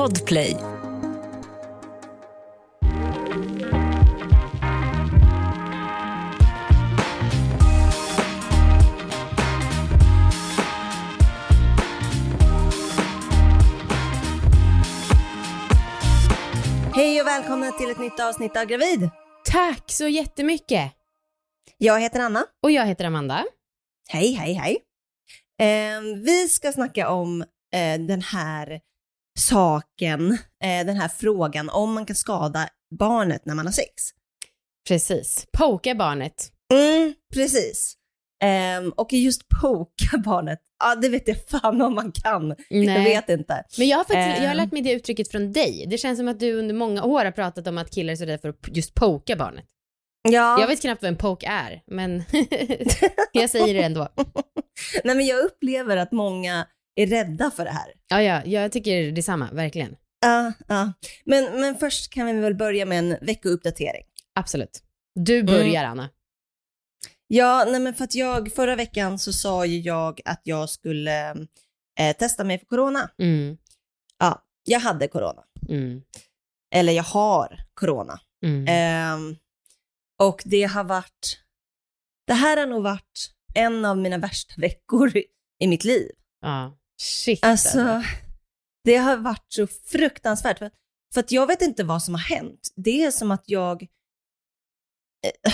Podplay. Hej och välkomna till ett nytt avsnitt av Gravid. Tack så jättemycket. Jag heter Anna. Och jag heter Amanda. Hej, hej, hej. Eh, vi ska snacka om eh, den här saken, eh, den här frågan om man kan skada barnet när man har sex. Precis. Poka barnet. Mm, precis. Ehm, och just poka barnet, ja det vet jag fan om man kan. Jag Nej. vet inte. Men jag har, faktiskt, jag har Ehm. lärt mig det uttrycket från dig. Det känns som att du under många år har pratat om att killar är så rädda för att just poka barnet. Ja, Jag vet knappt vad en poke är, men jag säger det ändå. nej men jag upplever att många är rädda för det här. Ja, ja, jag tycker detsamma, verkligen. Ja, ja. Men, men först kan vi väl börja med en veckouppdatering. Absolut. Du börjar, Anna. Ja, nej men för att jag, förra veckan så sa ju jag att jag skulle eh, testa mig för corona. Mm, Ja, jag hade corona. mm, Eller jag har corona. mm. Ehm, och det har varit, det här har nog varit en av mina värsta veckor i, i mitt liv. ja. Shit Alltså, det har varit så fruktansvärt. För, för att jag vet inte vad som har hänt. Det är som att jag... Eh,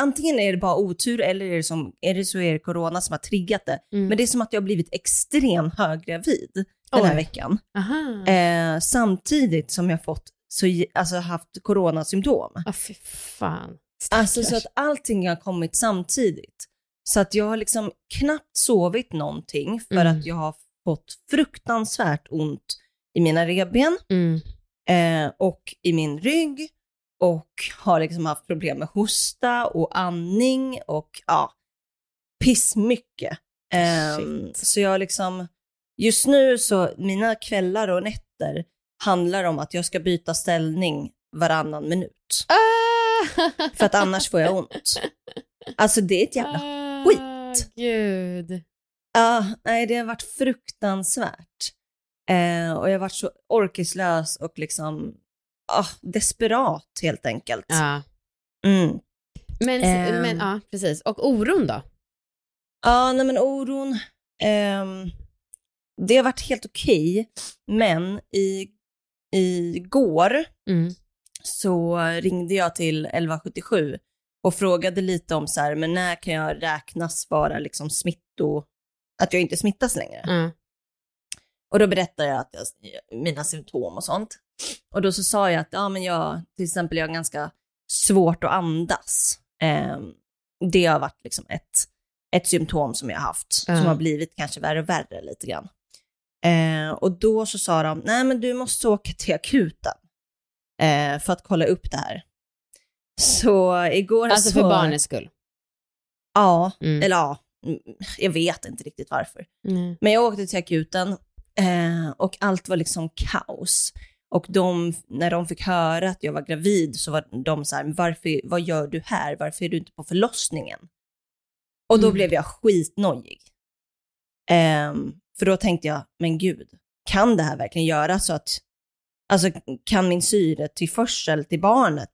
antingen är det bara otur eller är det, som, är det så är det corona som har triggat det. Mm. Men det är som att jag har blivit extremt höggravid den här Oj. veckan. Aha. Eh, samtidigt som jag fått så, alltså haft coronasymptom. Ja, fy fan. Alltså så att allting har kommit samtidigt. Så att jag har liksom knappt sovit någonting för Mm. att jag har fått fruktansvärt ont i mina revben Mm. eh, och i min rygg och har liksom haft problem med hosta och andning och ja, pissmycket. Ehm, Shit. så jag liksom, just nu så, mina kvällar och nätter handlar om att jag ska byta ställning varannan minut. Ah! För att annars får jag ont. Alltså det är ett jävla... Skit. Gud. Ja, nej det har varit fruktansvärt. Eh, och jag har varit så orkeslös och liksom ah, desperat helt enkelt. Ja. Mm. Men, Ehm. men ja, precis. Och oron då? Ja, nej men oron. ehm, det har varit helt okej, men i, igår Mm. så ringde jag till 1177 och frågade lite om så här, men när kan jag räknas vara liksom smitto, att jag inte smittas längre? Ja. Och då berättade jag att jag, mina symptom och sånt. Och då så sa jag att, ja men jag, till exempel jag har ganska svårt att andas. Eh, det har varit liksom ett, ett symptom som jag har haft, Ja. som har blivit kanske värre och värre lite grann. Eh, och då så sa de, nej men du måste åka till akuten eh, för att kolla upp det här. Så igår Alltså så... för barnets skull. Ja, Mm. eller ja, mm, jag vet inte riktigt varför. Mm. Men jag åkte till akuten eh, och allt var liksom kaos. Och de, när de fick höra att jag var gravid så var de så här, varför, vad gör du här? Varför är du inte på förlossningen? Och då Mm. blev jag skitnojig. Ehm, för då tänkte jag, men gud, kan det här verkligen göra så att, alltså kan min syretillförsel till barnet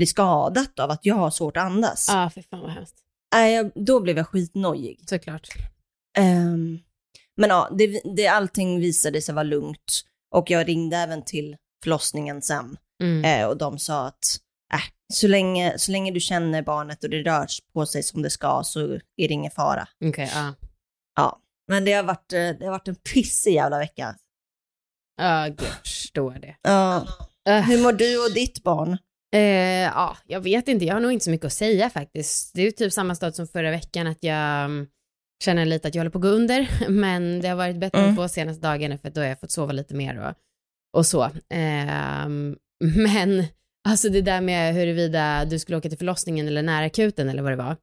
bli skadat av att jag har svårt att andas? Ja, ah, för fan vad hemskt. Jag- då blev jag skitnojig. Såklart. Ehm, men ja, det, det, allting visade sig vara lugnt. Och jag ringde även till förlossningen sen. Mm. Eh, och de sa att äh, så, länge, så länge du känner barnet och det rör på sig som det ska så är det ingen fara. Okej, ja. Ja, men det har varit, eh, det har varit en pissig jävla vecka. Ja, gud, jag förstår det. Ja. Äh, Hur mår du och ditt barn? Eh, ja, jag vet inte, jag har nog inte så mycket att säga faktiskt. Det är ju typ samma stad som förra veckan, att jag mm, känner lite att jag håller på att gå under, men det har varit bättre Mm. de två senaste dagarna för då har jag fått sova lite mer och, och så. Ehm, men alltså det där med huruvida du skulle åka till förlossningen eller närakuten eller vad det var,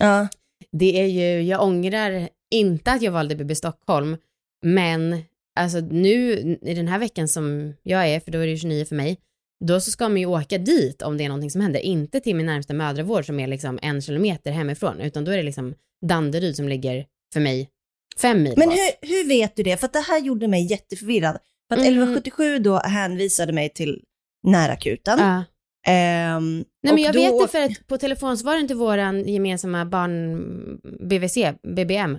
Ja. det är ju, jag ångrar inte att jag valde BB Stockholm, men alltså nu i den här veckan som jag är, för då är det ju 29 för mig, då så ska man ju åka dit om det är någonting som händer, inte till min närmsta mödravård som är liksom en kilometer hemifrån, utan då är det liksom Danderyd som ligger för mig fem mil Men hur, hur vet du det? För att det här gjorde mig jätteförvirrad. För att Mm. 1177 då hänvisade mig till närakuten. Ja. Ehm, Nej men jag då- vet det för att på telefonsvaren till våran gemensamma barn BVC, BBM,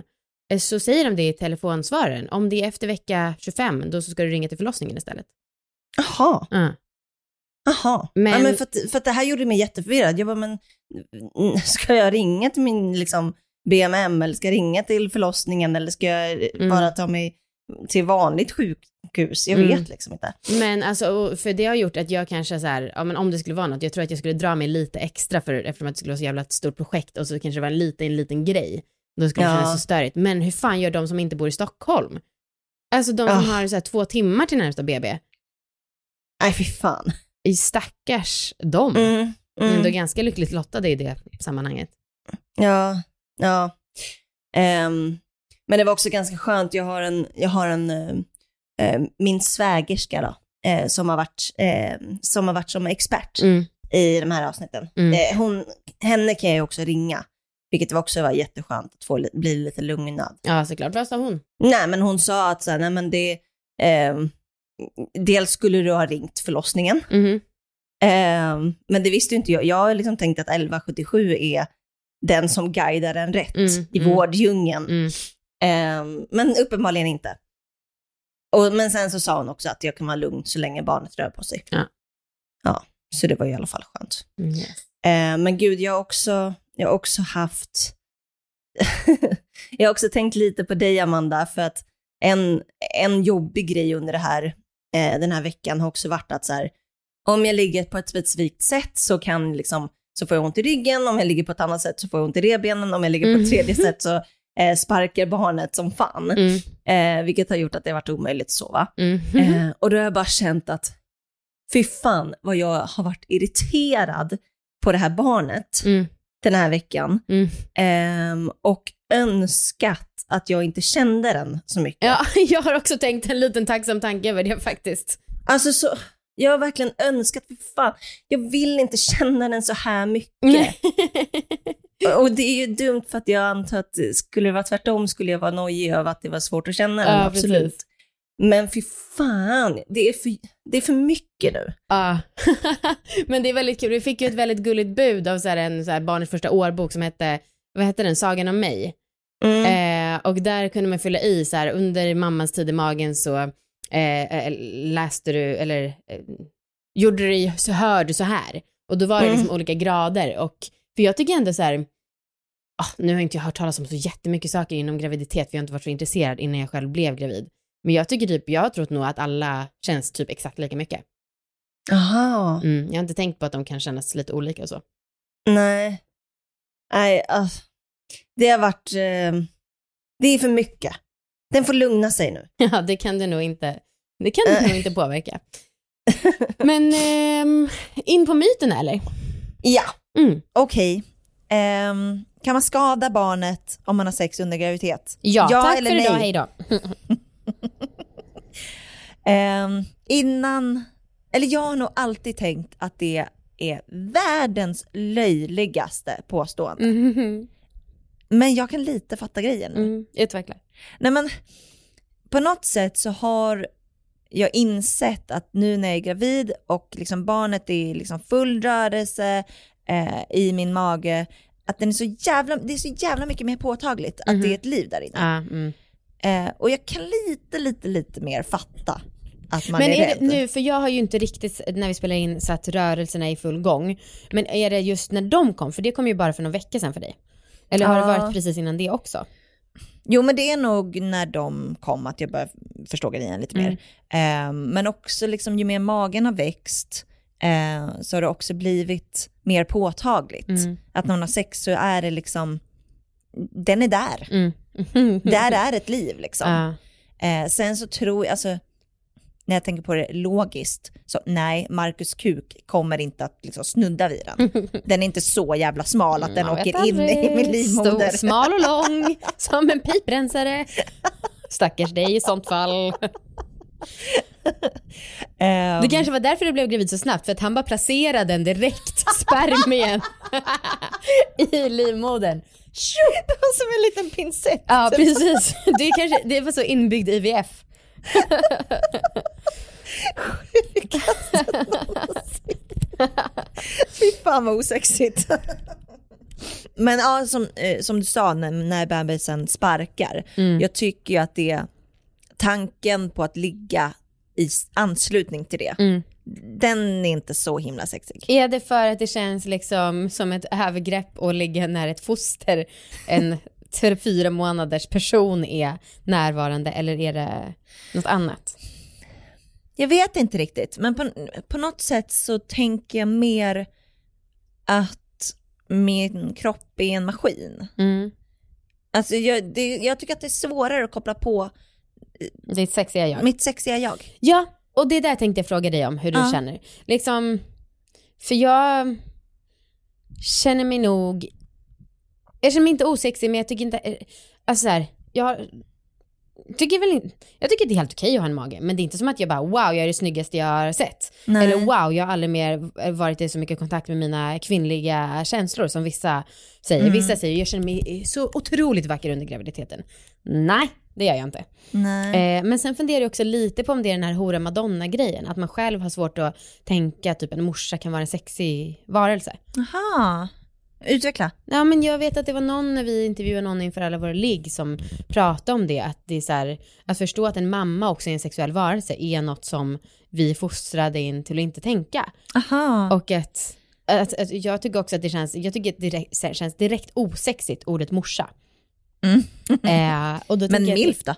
eh, så säger de det i telefonsvaren. Om det är efter vecka 25, då så ska du ringa till förlossningen istället. Jaha, Ja. Jaha. Men- ja, men för, att, för att det här gjorde mig jätteförvirrad. Jag bara, men mm, ska jag ringa till min liksom, BMM eller ska jag ringa till förlossningen eller ska jag Mm. bara ta mig till vanligt sjukhus? Jag Mm. vet liksom inte. Men alltså, för det har gjort att jag kanske så här, ja men om det skulle vara något, jag tror att jag skulle dra mig lite extra för, eftersom att det skulle vara så jävla ett stort projekt och så kanske det var en liten, liten grej. Då skulle det Ja. kännas så störigt. Men hur fan gör de som inte bor i Stockholm? Alltså de som Ah. har så här två timmar till närmsta BB. Nej, fy fan. I stackars dem. Mm. Men Mm. de är ganska lyckligt lottade i det sammanhanget. Ja, ja. Ehm, men det var också ganska skönt. Jag har en, jag har en eh, min svägerska då, eh, som, har varit, eh, som har varit som expert Mm. i de här avsnitten. Mm. Hon, henne kan jag också ringa, vilket också var jätteskönt att få li- bli lite lugnad. Ja, såklart. Vad sa hon? Nej, men hon sa att så här, nej, men det, ehm, dels skulle du ha ringt förlossningen, Mhm. Ehm, men det visste inte jag. Jag har liksom tänkt att 1177 är den som guidar en rätt Mm, i mm. vårddjungeln. Mm. Ehm, men uppenbarligen inte. Och, men sen så sa hon också att jag kan vara lugn så länge barnet rör på sig. Ja. Ja, så det var i alla fall skönt. Mm, yes. Ehm, men gud, jag har också, jag har också haft... jag har också tänkt lite på dig, Amanda, för att en, en jobbig grej under det här, eh, den här veckan har också varit att så här, om jag ligger på ett specifikt sätt så kan liksom, så får jag ont i ryggen, om jag ligger på ett annat sätt så får jag ont i revbenen, om jag ligger på Mm. ett tredje sätt så eh, sparkar barnet som fan. Mm. Eh, vilket har gjort att det har varit omöjligt att sova. Mm. Eh, och då har jag bara känt att, fy fan vad jag har varit irriterad på det här barnet Mm. den här veckan. Mm. Ehm, och önskat att jag inte kände den så mycket. Ja, jag har också tänkt en liten tacksam tanke över det faktiskt. Alltså så, jag har verkligen önskat, fy fan, jag vill inte känna den så här mycket. Och det är ju dumt för att jag antar att skulle det vara tvärtom skulle jag vara nojig över att det var svårt att känna den, Ja, absolut. precis. Men fy fan, det är för, det är för mycket nu. Ja, men det är väldigt kul. Vi fick ju ett väldigt gulligt bud av så en så barnets första årbok som hette, vad hette den, Sagan om mig. Mm. Eh, och där kunde man fylla i så här, under mammans tid i magen så eh, eh, läste du, eller eh, gjorde du dig så hörd så här. Och då var det Mm. liksom olika grader. Och, för jag tycker ändå så här, ah, nu har inte jag hört talas om så jättemycket saker inom graviditet, för jag har inte varit så intresserad innan jag själv blev gravid. Men jag tycker typ, jag har trott nog att alla känns typ exakt lika mycket. Aha. Mm, jag har inte tänkt på att de kan kännas lite olika och så. Nej. Nej, alltså, det har varit... Eh, det är för mycket. Den får lugna sig nu. Ja, det kan du nog inte, det kan du nog inte påverka. Men ehm, in på myten eller? Ja, Mm. Okej. Ehm, kan man skada barnet om man har sex under graviditet? Ja, Ja tack eller för idag, nej? hej då. Ehm, innan, eller jag har nog alltid tänkt att det är världens löjligaste påstående. Mm. Men jag kan lite fatta grejen. Mm. Utveckla. Nej men, på något sätt så har jag insett att nu när jag är gravid och liksom barnet är liksom full rörelse eh, i min mage, att den är så jävla, det är så jävla mycket mer påtagligt att Mhm. det är ett liv där inne. Ja, mm. Eh, och jag kan lite, lite, lite mer fatta att man Men är, är rädd. nu, för jag har ju inte riktigt när vi spelar in satt rörelserna i full gång. Men är det just när de kom? För det kom ju bara för några veckor sedan för dig. Eller har det Ja. varit precis innan det också? Jo men det är nog när de kom att jag började förstå grejen lite mer. Mm. Eh, men också liksom ju mer magen har växt eh, så har det också blivit mer påtagligt. Mm. Att när man har sex så är det liksom, den är där. Mm. Där är ett liv liksom. Ja. Eh, sen så tror jag, alltså när jag tänker på det logiskt, så nej, Marcus kuk kommer inte att liksom snudda vid den. Den är inte så jävla smal att den vet åker in i aldrig. min livmoder. Stor, smal och lång, som en piprensare. Stackars dig i sånt fall. Ehm, Det kanske var därför du blev gravid så snabbt, för att han bara placerade den direkt, spermien, i livmodern. Det var som en liten pincett. Ja, precis. Det, kanske, det var så inbyggd IVF. Sjukaste någonsin. Fy fan vad osexigt. Men ja, som, eh, som du sa när, när bebisen sparkar. Mm. Jag tycker ju att det, tanken på att ligga i anslutning till det, mm. den är inte så himla sexig. Är det för att det känns liksom som ett övergrepp att ligga nära ett foster än fyra månaders person är närvarande eller är det något annat? Jag vet inte riktigt, men på, på något sätt så tänker jag mer att min kropp är en maskin. Mm. Alltså jag, det, jag tycker att det är svårare att koppla på är ett sexiga jag. mitt sexiga jag. Ja, och det där tänkte jag fråga dig om, hur du Ja. känner. Liksom, för jag känner mig nog, jag känner mig inte osexig men jag tycker inte, alltså så här, jag tycker väl inte, jag tycker det är helt okej att ha en mage, men det är inte som att jag bara wow, jag är det snyggaste jag har sett. Nej. Eller wow, jag har aldrig mer varit i så mycket kontakt med mina kvinnliga känslor som vissa säger. Mm. Vissa säger, jag känner mig så otroligt vacker under graviditeten. Nej, det gör jag inte. Nej. Eh, men sen funderar jag också lite på om det är den här hora madonna-grejen, att man själv har svårt att tänka att typ en morsa kan vara en sexig varelse. Jaha, utveckla. Ja men jag vet att det var någon när vi intervjuade någon inför alla våra ligg som pratade om det, att det är så här, att förstå att en mamma också är en sexuell varelse är något som vi fostrade in till att inte tänka. Aha. Och att, att, att jag tycker också att det känns, jag tycker att det direkt, känns direkt osexigt ordet morsa. Mm. Eh, Men milf då?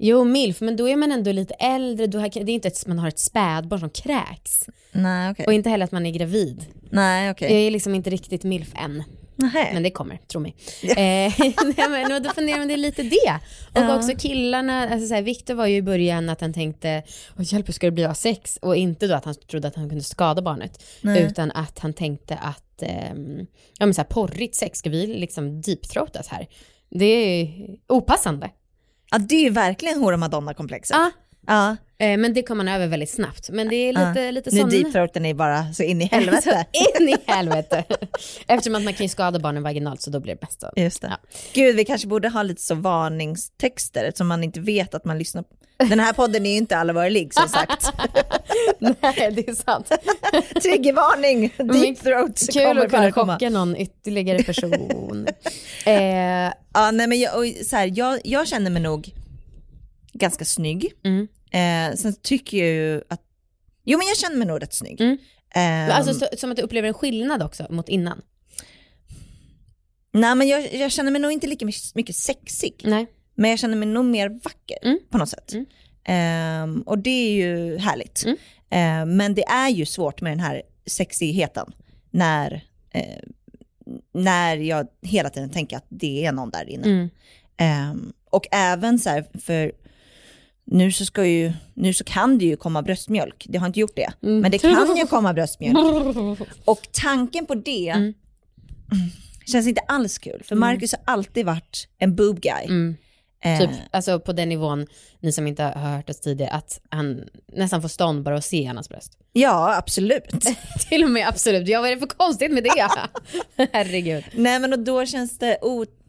Jo, milf, men då är man ändå lite äldre, då har, det är inte att man har ett spädbarn som kräks. Nej okej. Och inte heller att man är gravid. Nej okej. Jag är liksom inte riktigt milf än, Nähä. men det kommer, tro mig. eh, nej, men, då funderar man, det är lite det. Och Ja. också killarna, alltså så här, Victor var ju i början att han tänkte, Åh, hjälp hur ska det bli av sex? Och inte då att han trodde att han kunde skada barnet, Nej. utan att han tänkte att, ehm, ja men så här, porrigt sex, ska vi liksom deepthroatas här? Det är opassande. Ja det är verkligen hora madonna-komplexet. Ja, Ja. Eh, Men det kom man över väldigt snabbt. Men det är lite, ja. lite Nu sån... deepthroaten är bara så in i helvete. In i helvete. Eftersom att man kan ju skada barnen vaginalt så då blir det bäst. Just det. Ja. Gud, vi kanske borde ha lite så varningstexter eftersom man inte vet att man lyssnar. Den här podden är ju inte allvarlig som sagt. Nej, det är sant. Triggervarning, deep throat Kul att kunna chocka någon ytterligare person. eh, Ja, nej, men jag, så här, jag, jag känner mig nog ganska snygg. mm. Eh, sen tycker jag ju att, jo men jag känner mig nog rätt snygg. Mm. Ehm, Alltså så, som att du upplever en skillnad också mot innan. nej men jag, jag känner mig nog inte lika mycket- sexig. Nej. Men jag känner mig nog mer vacker Mm. på något sätt. Mm. Ehm, och det är ju härligt. Mm. Ehm, men det är ju svårt med den här sexigheten när, eh, när jag hela tiden tänker att det är någon där inne. Mm. Ehm, och även så här, för nu så, ska ju, nu så kan det ju komma bröstmjölk, det har inte gjort det. Mm. Men det kan ju komma bröstmjölk. Och tanken på det Mm. känns inte alls kul. För Marcus har alltid varit en boob guy. Mm. Eh, Typ, alltså på den nivån, ni som inte har hört oss tidigare, att han nästan får stånd bara att se Annas bröst. Ja, absolut. Till och med absolut, ja vad är det för konstigt med det? Herregud. Nej men och då känns det,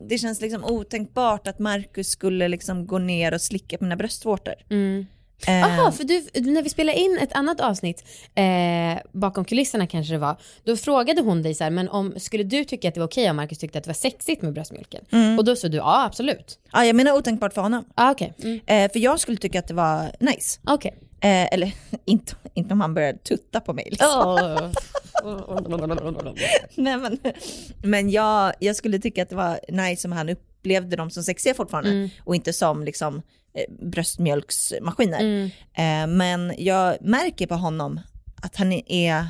det känns liksom otänkbart att Marcus skulle liksom gå ner och slicka på mina bröstvårtor. Mm. Jaha, för du, när vi spelade in ett annat avsnitt, eh, bakom kulisserna kanske det var, då frågade hon dig så här, men om, skulle du tycka att det var okej om Marcus tyckte att det var sexigt med bröstmjölken? Mm. Och då sa du, ja absolut. Ja, jag menar otänkbart för honom. Ah, okej. Mm. Eh, för jag skulle tycka att det var nice. Okej. Eh, eller inte, inte om han började tutta på mig. Liksom. Nej, men men jag, jag skulle tycka att det var nice om han upplevde dem som sexiga fortfarande Mm. och inte som liksom, bröstmjölksmaskiner. Mm. Eh, men jag märker på honom att han är, eh,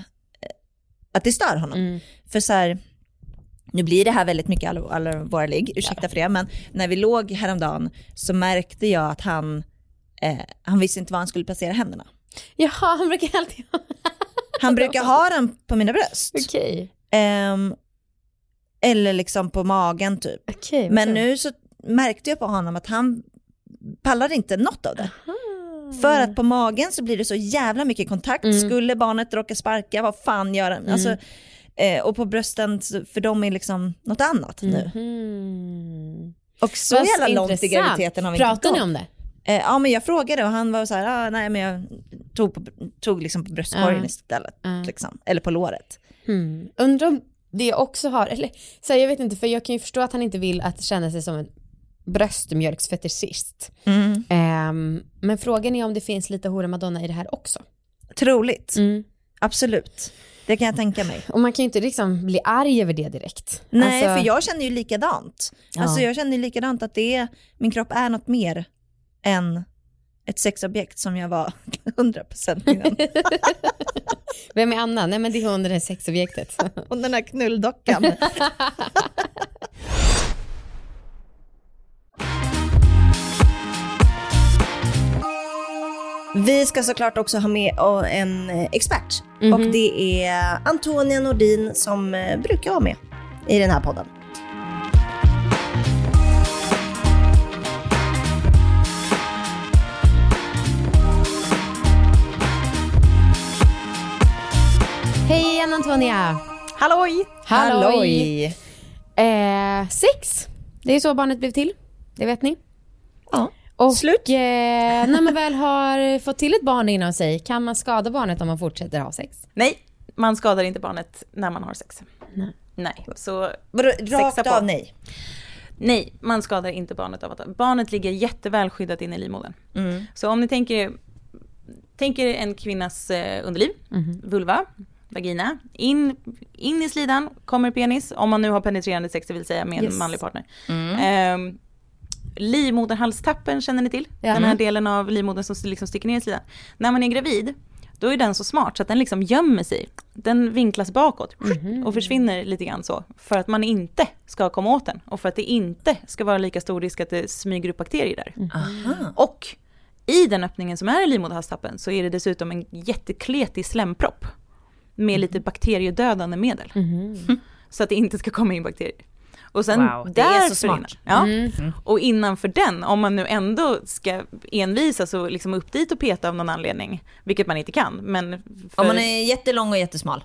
att det stör honom. Mm. För så här, nu blir det här väldigt mycket våra ligg, ursäkta för det, men när vi låg häromdagen så märkte jag att han, eh, han visste inte var han skulle placera händerna. Jaha, han brukar alltid ha... Han brukar ha den på mina bröst. Okej. Ehm, eller liksom på magen typ. Okej. Men nu så märkte jag på honom att han pallade inte något av det. För att på magen så blir det så jävla mycket kontakt. Mm. Skulle barnet råka sparka, vad fan gör den? Alltså, eh, och på brösten, för de är liksom något annat nu. Mhm. Och så jävla långt i graviditeten har vi inte Pratar ni gått. om det? Eh, ja men jag frågade och han var så här, ah, nej men jag tog, på, tog liksom på bröstkorgen Ja. istället. Ja. Liksom. Eller på låret. Hmm. Undrar om det också har, eller så här, jag vet inte för jag kan ju förstå att han inte vill att känna sig som en bröstmjölksfetischist. Mm. Ehm, men frågan är om det finns lite hora madonna i det här också. Troligt, Mm. absolut. Det kan jag tänka mig. Och man kan ju inte liksom bli arg över det direkt. Nej, Alltså- för jag känner ju likadant. Ja. Alltså jag känner ju likadant att det är, min kropp är något mer än ett sexobjekt som jag var 100% innan. Vem är Anna? Nej men det är hon det där sexobjektet. Och den här knulldockan. Vi ska såklart också ha med eh, en eh, expert Mhm. och det är Antonia Nordin som eh, brukar vara med i den här podden. Hej igen Antonia! Halloj! Halloj! Eh, sex, det är så barnet blev till. Det vet ni. Ja. Och Slut. Eh, när man väl har fått till ett barn inom sig, kan man skada barnet om man fortsätter ha sex? Nej, man skadar inte barnet när man har sex. Nej. Nej, så Vadå, Sexa Rakt på. av nej. nej, man skadar inte barnet av att barnet ligger jätteväl skyddat inne i livmodern. Mm. Så om ni tänker, tänker en kvinnas eh, underliv, vulva, vagina, in, in i slidan kommer penis, om man nu har penetrerande sex, det vill säga med Yes. en manlig partner. Mm. Livmoderhalstappen känner ni till? Ja. Den här delen av livmodern som liksom sticker ner i slidan. När man är gravid, då är den så smart så att den liksom gömmer sig. Den vinklas bakåt och försvinner lite grann så. För att man inte ska komma åt den. Och för att det inte ska vara lika stor risk att det smyger upp bakterier där. Aha. Och i den öppningen som är i livmoderhalstappen så är det dessutom en jättekletig slempropp. Med lite bakteriedödande medel. Så att det inte ska komma in bakterier. Och sen Wow, det är så därför smart. Innan, ja, Och innanför den, om man nu ändå ska envisas och liksom upp dit och peta av någon anledning, vilket man inte kan, men för, Om man är jättelång och jättesmal.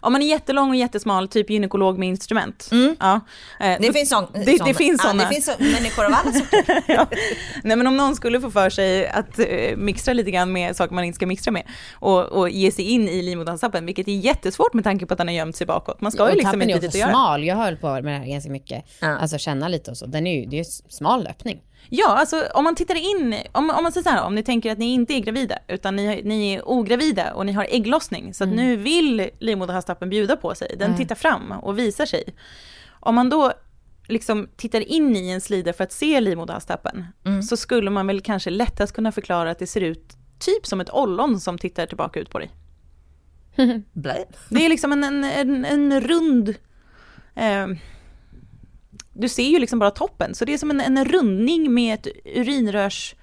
Om man är jättelång och jättesmal, typ gynekolog med instrument. Mm. Ja, eh, Det finns, sån, det, det såna. finns Ja, sådana. det finns så, människor av alla sorter. ja. Nej men om någon skulle få för sig att uh, mixtra lite grann med saker man inte ska mixtra med och, och ge sig in i livmoderhalstappen, vilket är jättesvårt med tanke på att den har gömt sig bakåt. Man ska ju och liksom tappen inte är dit och göra. smal. Jag höll på med det här ganska mycket. Ja. Alltså känna lite och så. Den är ju, det är ju smal öppning. Ja, alltså om man tittar in, om, om man säger så här, om ni tänker att ni inte är gravida, utan ni, ni är ogravida och ni har ägglossning, så att nu vill livmoderhalstappen bjuda på sig, den Mm. tittar fram och visar sig. Om man då liksom tittar in i en slida för att se livmoderhalstappen, så skulle man väl kanske lättast kunna förklara att det ser ut typ som ett ollon som tittar tillbaka ut på dig. Det är liksom en, en, en, en rund... Eh, du ser ju liksom bara toppen, så det är som en, en rundning med ett urinrörs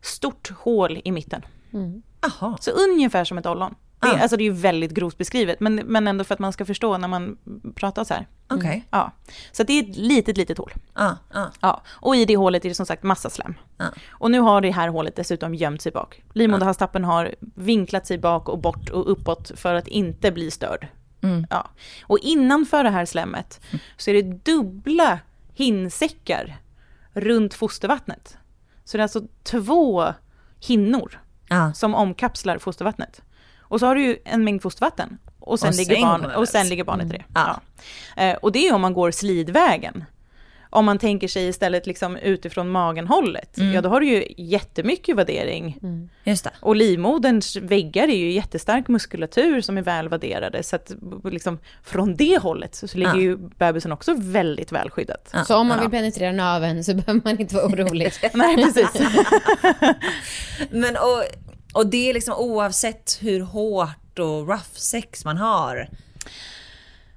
stort hål i mitten. Jaha. Så ungefär som ett ollon. Det, är- Ah. Alltså det är ju väldigt grovt beskrivet, men, men ändå för att man ska förstå när man pratar så här. Okej. Ja. Så det är ett litet, litet hål. Ja, ja. Ja. Och i det hålet är det som sagt massa slem. Ja. Och nu har det här hålet dessutom gömt sig bak. Livmoderhalstappen har vinklat sig bak och bort och uppåt för att inte bli störd. Mm. Ja. Och innanför det här slemmet så är det dubbla hinnsäckar runt fostervattnet. Så det är alltså två hinnor ja. som omkapslar fostervattnet. Och så har du ju en mängd fostervatten. Och sen, Och ligger, barn, och sen ligger barnet i det. Ja. Ja. Eh, och det är om man går slidvägen. Om man tänker sig istället liksom utifrån magenhållet, Mm. ja då har du ju jättemycket vaddering. Just det. Och livmoderns väggar är ju jättestark muskulatur som är väl vadderade. Så att liksom, från det hållet så, ligger Ja. ju bebisen också väldigt välskyddat. Ja. Så om man Ja. vill penetrera naveln så behöver man inte vara orolig. Nej, precis. Men och, och det är liksom oavsett hur hårt och rough sex man har.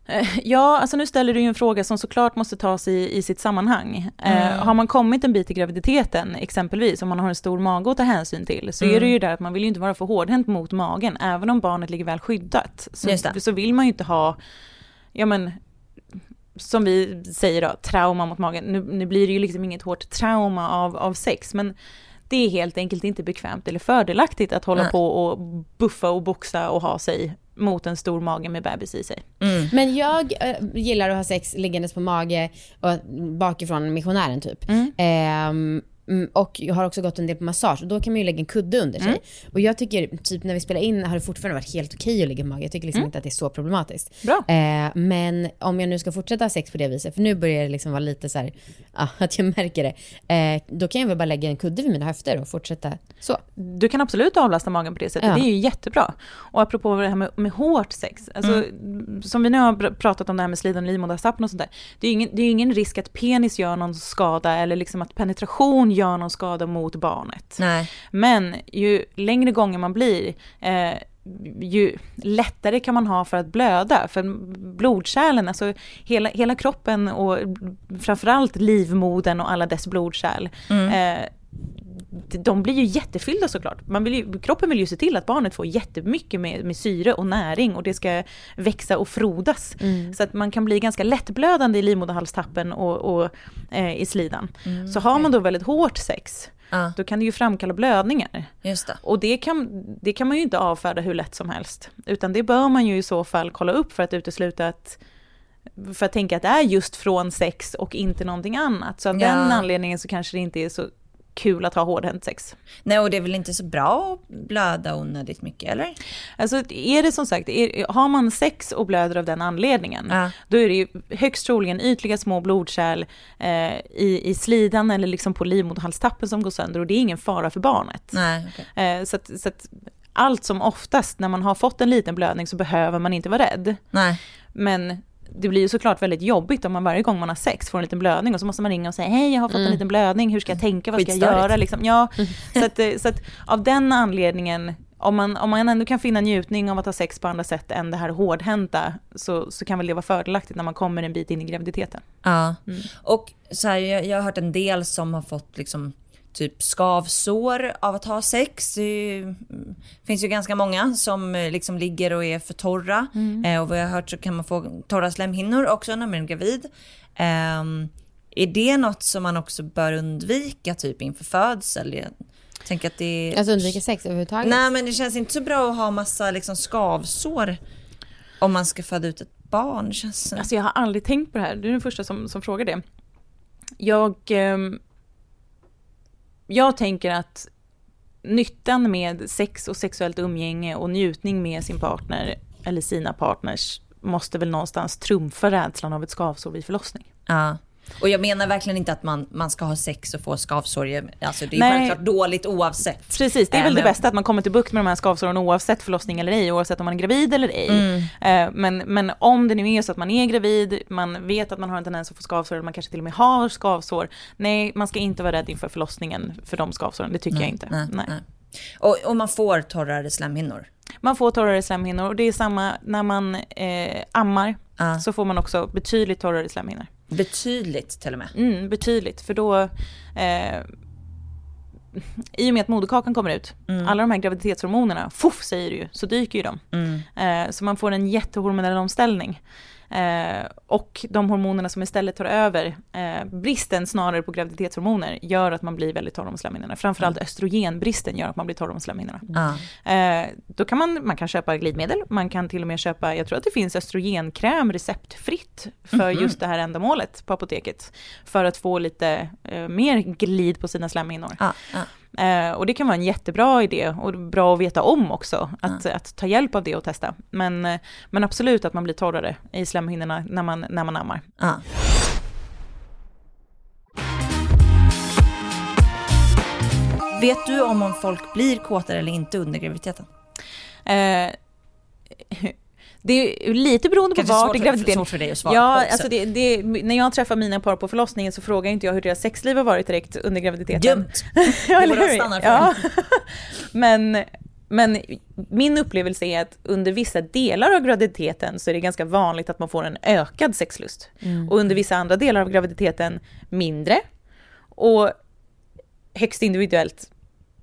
Eh, Ja, alltså nu ställer du ju en fråga som såklart måste tas i, i sitt sammanhang. Eh, Mm. har man kommit en bit i graviditeten, exempelvis, om man har en stor mage att ta hänsyn till, så Mm. är det ju där att man vill ju inte vara för hårdhänt mot magen, även om barnet ligger väl skyddat. Så, så vill man ju inte ha, ja men, som vi säger då, trauma mot magen. Nu, nu blir det ju liksom inget hårt trauma av, av sex, men det är helt enkelt inte bekvämt eller fördelaktigt att hålla Nej. på och buffa och boxa och ha sig mot en stor mage med bebis i sig. Mm. Men jag eh, gillar att ha sex liggandes på mage och bakifrån missionären typ. Mm. Ehm, mm, och jag har också gått en del på massage och då kan man ju lägga en kudde under sig. Och jag tycker, typ när vi spelar in har det fortfarande varit helt okej att ligga på mage. Jag tycker liksom inte att det är så problematiskt. Bra. Eh, men om jag nu ska fortsätta ha sex på det viset, för nu börjar det liksom vara lite så här, ja, att jag märker det. Eh, då kan jag väl bara lägga en kudde vid mina höfter och fortsätta så. Du kan absolut avlasta magen på det sättet, Ja. det är ju jättebra. Och apropå det här med, med hårt sex, alltså, som vi nu har pr- pratat om det här med sliden och livmoderstappen och sånt där. Det är ju ingen, det är ju ingen risk att penis gör någon skada eller liksom att penetration gör någon skada mot barnet. Nej. Men ju längre gånger man blir, eh, ju lättare kan man ha för att blöda. För blodkärlen, alltså hela, hela kroppen och framförallt livmodern och alla dess blodkärl, eh, de blir ju jättefyllda såklart. Man vill ju, kroppen vill ju se till att barnet får jättemycket med, med syre och näring och det ska växa och frodas. Så att man kan bli ganska lättblödande i livmoderhalstappen och, och eh, i slidan. Så har man då väldigt hårt sex, Ja, då kan det ju framkalla blödningar. just det. Och det kan, det kan man ju inte avfärda hur lätt som helst. Utan det bör man ju i så fall kolla upp för att utesluta att för att tänka att det är just från sex och inte någonting annat. Så av Ja. den anledningen så kanske det inte är så kul att ha hårdhänt sex. Nej, och det är väl inte så bra att blöda onödigt mycket, eller? Alltså är det som sagt, är, har man sex och blöder av den anledningen, Ja. då är det ju högst troligen ytliga små blodkärl eh, i, i slidan eller liksom på livmoderhalstappen som går sönder och det är ingen fara för barnet. Nej, okej. Eh, så att, så att allt som oftast när man har fått en liten blödning så behöver man inte vara rädd. Nej. Men det blir ju såklart väldigt jobbigt om man varje gång man har sex får en liten blödning och så måste man ringa och säga hej jag har fått en liten blödning, hur ska jag tänka, vad ska jag göra? Liksom. Ja, så att, eh, så att av den anledningen om man, om man ändå kan finna njutning av att ha sex på andra sätt än det här hårdhänta så, så kan väl det vara fördelaktigt när man kommer en bit in i graviditeten. Ja. Och så här, jag, jag har hört en del som har fått liksom typ skavsår av att ha sex. Det mm, finns ju ganska många som eh, liksom ligger och är för torra. Eh, och vad jag har hört så kan man få torra slemhinnor också när man är gravid. Ehm, är det något som man också bör undvika typ inför födsel? Jag tänker att det är... Alltså undvika sex överhuvudtaget. Nej men det känns inte så bra att ha massa liksom skavsår om man ska föda ut ett barn. Känns... Alltså jag har aldrig tänkt på det här, du är den första som, som frågar det. Jag, ehm, jag tänker att nyttan med sex och sexuellt umgänge och njutning med sin partner eller sina partners måste väl någonstans trumfa rädslan av ett skavsår vid förlossning. Ja. Och jag menar verkligen inte att man, man ska ha sex och få skavsår. Alltså det är Nej. självklart dåligt oavsett. Precis, det är Äh, väl det men- bästa att man kommer till bukt med de här skavsåren oavsett förlossning eller ej, oavsett om man är gravid eller ej. Mm. Eh, Men, men om det nu är så att man är gravid, man vet att man har en tendens att få skavsår, eller man kanske till och med har skavsår. Nej, man ska inte vara rädd inför förlossningen för de skavsåren, det tycker jag inte. Nej, Nej. nej. Och, och man får torrare slemhinnor. Man får torrare slemhinnor och det är samma när man eh, ammar, Ja. så får man också betydligt torrare slemhinnor. Betydligt till och med. Mm, betydligt, för då... Eh, I och med att moderkakan kommer ut, alla de här graviditetshormonerna, fuff säger du ju, så dyker ju de. Mm. Eh, så man får en jättehormonell omställning. Eh, och de hormonerna som istället tar över, eh, bristen snarare på graviditetshormoner, gör att man blir väldigt torr om slemhinnorna. Framförallt östrogenbristen gör att man blir torr om slemhinnorna. Ja. Eh, då kan man, man kan köpa glidmedel, man kan till och med köpa, jag tror att det finns östrogenkräm receptfritt för just det här ändamålet på apoteket. För att få lite eh, mer glid på sina slemhinnor. Ja, ja. Eh, och det kan vara en jättebra idé och bra att veta om också, att, att ta hjälp av det och testa. Men, eh, men absolut att man blir torrare i slemhinnorna när man, när man ammar. Ja. Vet du om, om folk blir kåtare eller inte under graviditeten? Eh, det är lite beroende på Kanske vart i graviditeten. svårt för dig att svara Ja, på alltså det, det, när jag träffar mina par på förlossningen så frågar inte jag hur deras sexliv har varit direkt under graviditeten. Dumt! ja, eller hur? ja. men, men min upplevelse är att under vissa delar av graviditeten så är det ganska vanligt att man får en ökad sexlust. Och under vissa andra delar av graviditeten mindre. Och högst individuellt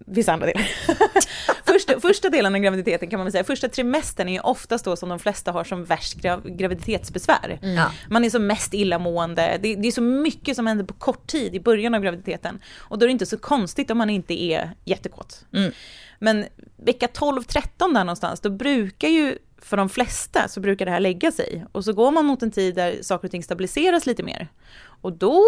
vissa andra delar. första, första delen av graviditeten kan man väl säga, första trimestern är ju oftast då som de flesta har som värst grav, graviditetsbesvär. Ja. Man är som mest illamående, det, det är så mycket som händer på kort tid i början av graviditeten. Och då är det inte så konstigt om man inte är jättekåt. Mm. Men vecka 12-13 där någonstans, då brukar ju för de flesta så brukar det här lägga sig. Och så går man mot en tid där saker och ting stabiliseras lite mer. Och då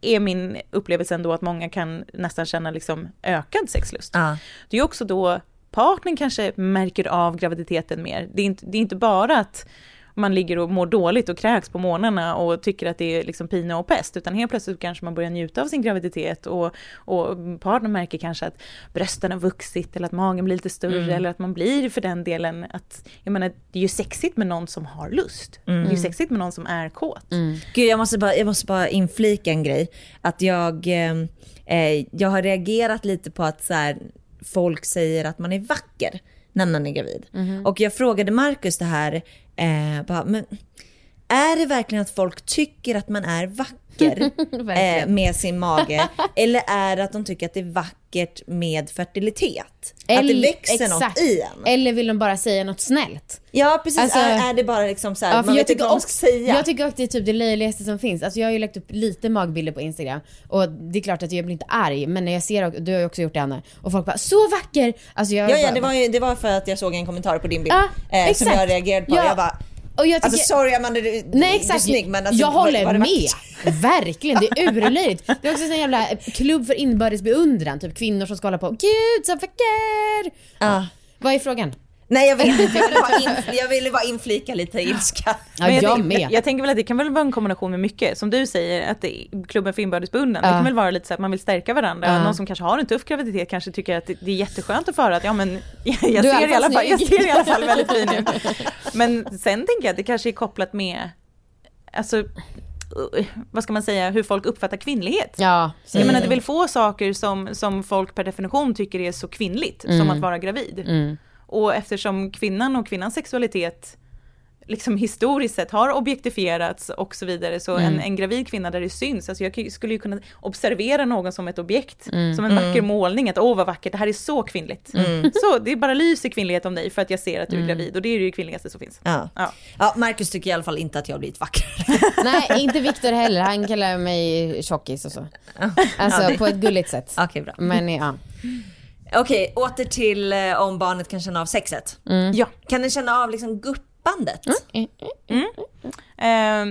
är min upplevelse ändå att många kan nästan känna liksom ökad sexlust. Ja. Det är också då partnern kanske märker av graviditeten mer. Det är inte, det är inte bara att man ligger och mår dåligt och kräks på morgnarna och tycker att det är liksom pina och pest, utan helt plötsligt kanske man börjar njuta av sin graviditet och, och partnern märker kanske att brösten har vuxit eller att magen blir lite större eller att man blir för den delen att, jag menar det är ju sexigt med någon som har lust. Det är ju sexigt med någon som är kåt. Gud, jag måste, bara, jag måste bara inflika en grej. Att jag, eh, eh, jag har reagerat lite på att så här, folk säger att man är vacker när man är gravid. Och jag frågade Markus det här, eh, bara, men är det verkligen att folk tycker att man är vacker eh, med sin mage? eller är det att de tycker att det är vackert med fertilitet? att det Eller- växer något exakt. i en? Eller vill de bara säga något snällt? Ja precis, Alltså- är, är det bara liksom så här, Ja, man jag vet inte tycker, vad man ska säga? jag tycker också det är typ det löjligaste som finns. Alltså jag har ju lagt upp lite magbilder på Instagram och det är klart att jag blir inte arg men när jag ser, du har ju också gjort det Anna, och folk bara så vacker! Alltså jag Ja, ja bara, det, var ju, det var för att jag såg en kommentar på din bild Ja, eh, som jag reagerade på. Ja. Jag bara, och jag tycker, alltså sorry Amanda, du, Nej du är exakt, snygg men alltså, jag var- håller var det med. Verkligen, det är urlöjligt. Det är också en jävla klubb för inbördes beundran, typ kvinnor som ska hålla på Gud så vacker! Ja. Vad är frågan? Nej jag vet inte, jag ville bara, in, jag ville bara inflika lite ilska. Ja, jag, tänk- med. Jag tänker väl att det kan väl vara en kombination med mycket. Som du säger, att det, klubben för inbördes beundran. Det Ja. kan väl vara lite så att man vill stärka varandra. Ja. Någon som kanske har en tuff graviditet kanske tycker att det, det är jätteskönt att få höra att ja men jag, Du är ser i alla fall, jag ser i alla fall väldigt fin ut. Men sen tänker jag att det kanske är kopplat med, alltså, vad ska man säga, hur folk uppfattar kvinnlighet. Ja, Jag menar det är väl få saker som, som folk per definition tycker är så kvinnligt som att vara gravid. Mm. Och eftersom kvinnan och kvinnans sexualitet liksom historiskt sett har objektifierats och så vidare, så en, en gravid kvinna där det syns, alltså jag skulle ju kunna observera någon som ett objekt, som en vacker målning, att åh vad vackert, det här är så kvinnligt. Så det bara lyser kvinnlighet om dig för att jag ser att du är gravid och det är det kvinnligaste som finns. Ja. Ja. Ja, Marcus tycker i alla fall inte att jag har blivit vackrare. Nej, inte Viktor heller. Han kallar mig tjockis och så. Alltså Ja, det- på ett gulligt sätt. Okej bra. Men ja. Okej, åter till eh, om barnet kan känna av sexet. Ja. Kan den känna av liksom guppandet? Eh,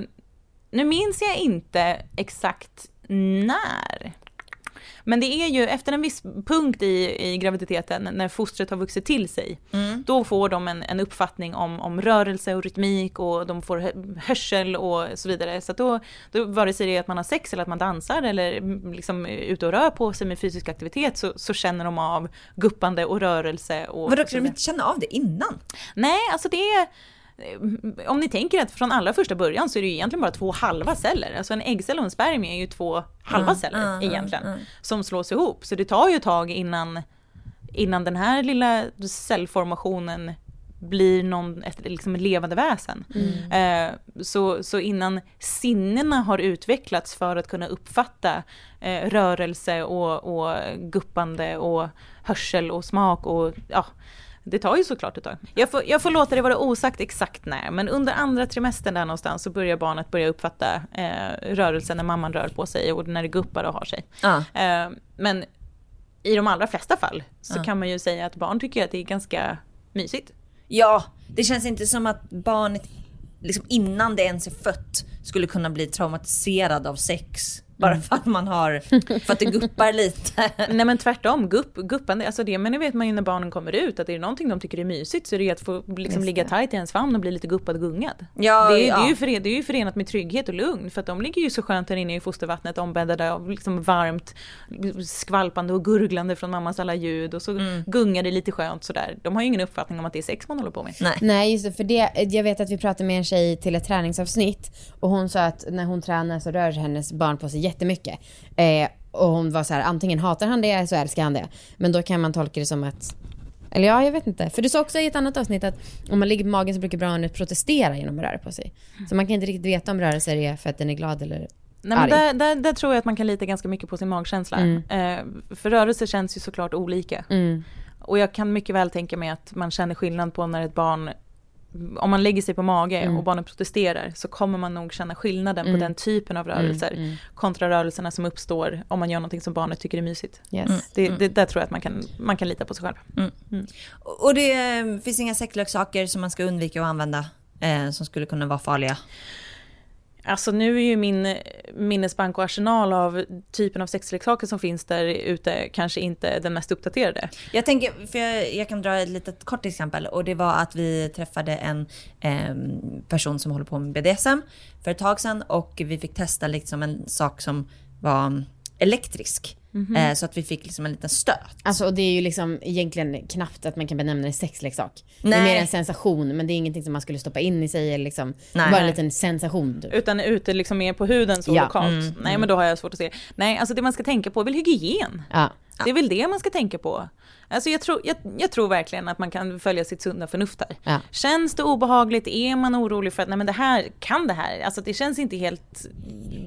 nu minns jag inte exakt när. Men det är ju efter en viss punkt i, i graviditeten, när fostret har vuxit till sig, då får de en, en uppfattning om, om rörelse och rytmik och de får hö- hörsel och så vidare. Så att då, då vare sig det är att man har sex eller att man dansar eller mm, liksom ute och rör på sig med fysisk aktivitet så, så känner de av guppande och rörelse. Och Vadå, kan de inte känna av det innan? Nej, alltså det är... Om ni tänker att från allra första början så är det ju egentligen bara två halva celler. Alltså en äggcell och en spermie är ju två halva celler mm, egentligen. mm. Som slås ihop. Så det tar ju ett tag innan, innan den här lilla cellformationen blir någon, ett liksom levande väsen. Eh, så, så innan sinnena har utvecklats för att kunna uppfatta eh, rörelse och, och guppande och hörsel och smak och ja, det tar ju såklart ett tag. Jag får, jag får låta det vara osagt exakt när, men under andra trimestern där någonstans så börjar barnet börja uppfatta eh, rörelsen när mamman rör på sig och när det guppar och har sig. Ja. Eh, men i de allra flesta fall så Ja. kan man ju säga att barn tycker att det är ganska mysigt. Ja, det känns inte som att barnet liksom innan det ens är fött skulle kunna bli traumatiserad av sex. Bara för att man har, för att det guppar lite. Nej men tvärtom, gupp, guppande, alltså det men det vet man ju när barnen kommer ut att är det någonting de tycker är mysigt så är det ju att få liksom ligga tajt i ens famn och bli lite guppad och gungad. Ja, det, är, ja. det, är ju förenat, det är ju förenat med trygghet och lugn för att de ligger ju så skönt där inne i fostervattnet ombäddade av liksom varmt skvalpande och gurglande från mammas alla ljud och så Mm. gungar det lite skönt sådär. De har ju ingen uppfattning om att det är sex man håller på med. Nej. Nej just det, för det, jag vet att vi pratade med en tjej till ett träningsavsnitt och hon sa att när hon tränar så rör hennes barn på sig jättemycket. Eh, och hon var så här, antingen hatar han det eller så älskar han det. Men då kan man tolka det som att eller ja, jag vet inte. För du sa också i ett annat avsnitt att om man ligger på magen så brukar barnet protestera genom att röra på sig. Så man kan inte riktigt veta om rörelser är för att den är glad eller Nej, men där, där, där tror jag att man kan lita ganska mycket på sin magkänsla. Mm. Eh, för rörelser känns ju såklart olika. Mm. Och jag kan mycket väl tänka mig att man känner skillnad på när ett barn, om man lägger sig på mage Mm. och barnet protesterar, så kommer man nog känna skillnaden Mm. på den typen av rörelser Mm, mm. kontra rörelserna som uppstår om man gör någonting som barnet tycker är mysigt. Yes. Det, det, där tror jag att man kan, man kan lita på sig själv. Och det eh, finns inga sexleksaker som man ska undvika att använda eh, som skulle kunna vara farliga. Alltså nu är ju min eh, minnesbank och arsenal av typen av sexleksaker som finns där ute kanske inte den mest uppdaterade. Jag tänker, för jag, jag kan dra ett litet kort exempel och det var att vi träffade en eh, person som håller på med BDSM för ett tag sedan och vi fick testa liksom en sak som var ehm, elektrisk. Eh, så att vi fick liksom en liten stöt. Alltså och det är ju liksom egentligen knappt att man kan benämna det sexleksak. Det är Nej. mer en sensation men det är ingenting som man skulle stoppa in i sig eller liksom, Nej. bara en liten sensation typ. Utan ute liksom mer på huden så Ja. lokalt. Nej men då har jag svårt att se. Nej alltså det man ska tänka på är väl hygien. Ja. Det är väl det man ska tänka på. Alltså jag tror, jag, jag tror verkligen att man kan följa sitt sunda förnuft där. Ja. Känns det obehagligt? Är man orolig för att nej men det här, kan det här? Alltså det känns inte helt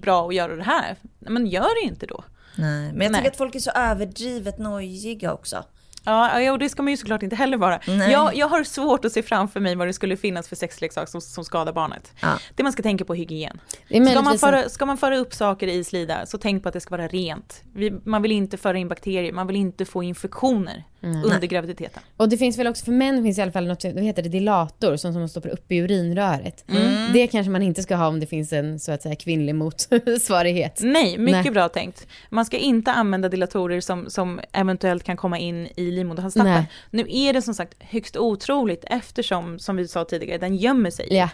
bra att göra det här. Nej, Men gör det inte då. Nej, men jag Nej. tycker att folk är så överdrivet nojiga också. Ja, ja, och det ska man ju såklart inte heller vara. Nej. Jag, jag har svårt att se framför mig vad det skulle finnas för sexleksak som, som skadar barnet. Ja. Det man ska tänka på är hygien. Ska man, föra, ska man föra upp saker i slida så tänk på att det ska vara rent. Vi, man vill inte föra in bakterier, man vill inte få infektioner under graviditeten. Och det finns väl också för män finns i alla fall något, vad heter det, dilator som, som man stoppar upp i urinröret. Mm. Det kanske man inte ska ha om det finns en så att säga kvinnlig motsvarighet. Nej, mycket Nej. bra tänkt. Man ska inte använda dilatorer som, som eventuellt kan komma in i livmoderhalstappen. Nu är det som sagt högst otroligt eftersom, som vi sa tidigare, den gömmer sig. Ja.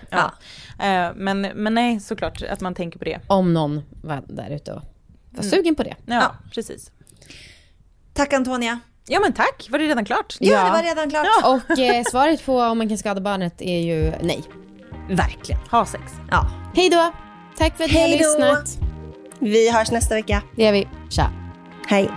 Eh, Men, men nej, såklart att man tänker på det. Om någon var där ute och var Mm. sugen på det. Ja, precis. Tack Antonia. Ja men tack, var det redan klart? Ja, Ja. det var redan klart. Och eh, svaret på om man kan skada barnet är ju nej. Verkligen. Ha sex. Ja. Hej då! Tack för att ni har då. lyssnat. Vi hörs nästa vecka. Det gör vi. Tja! Hej.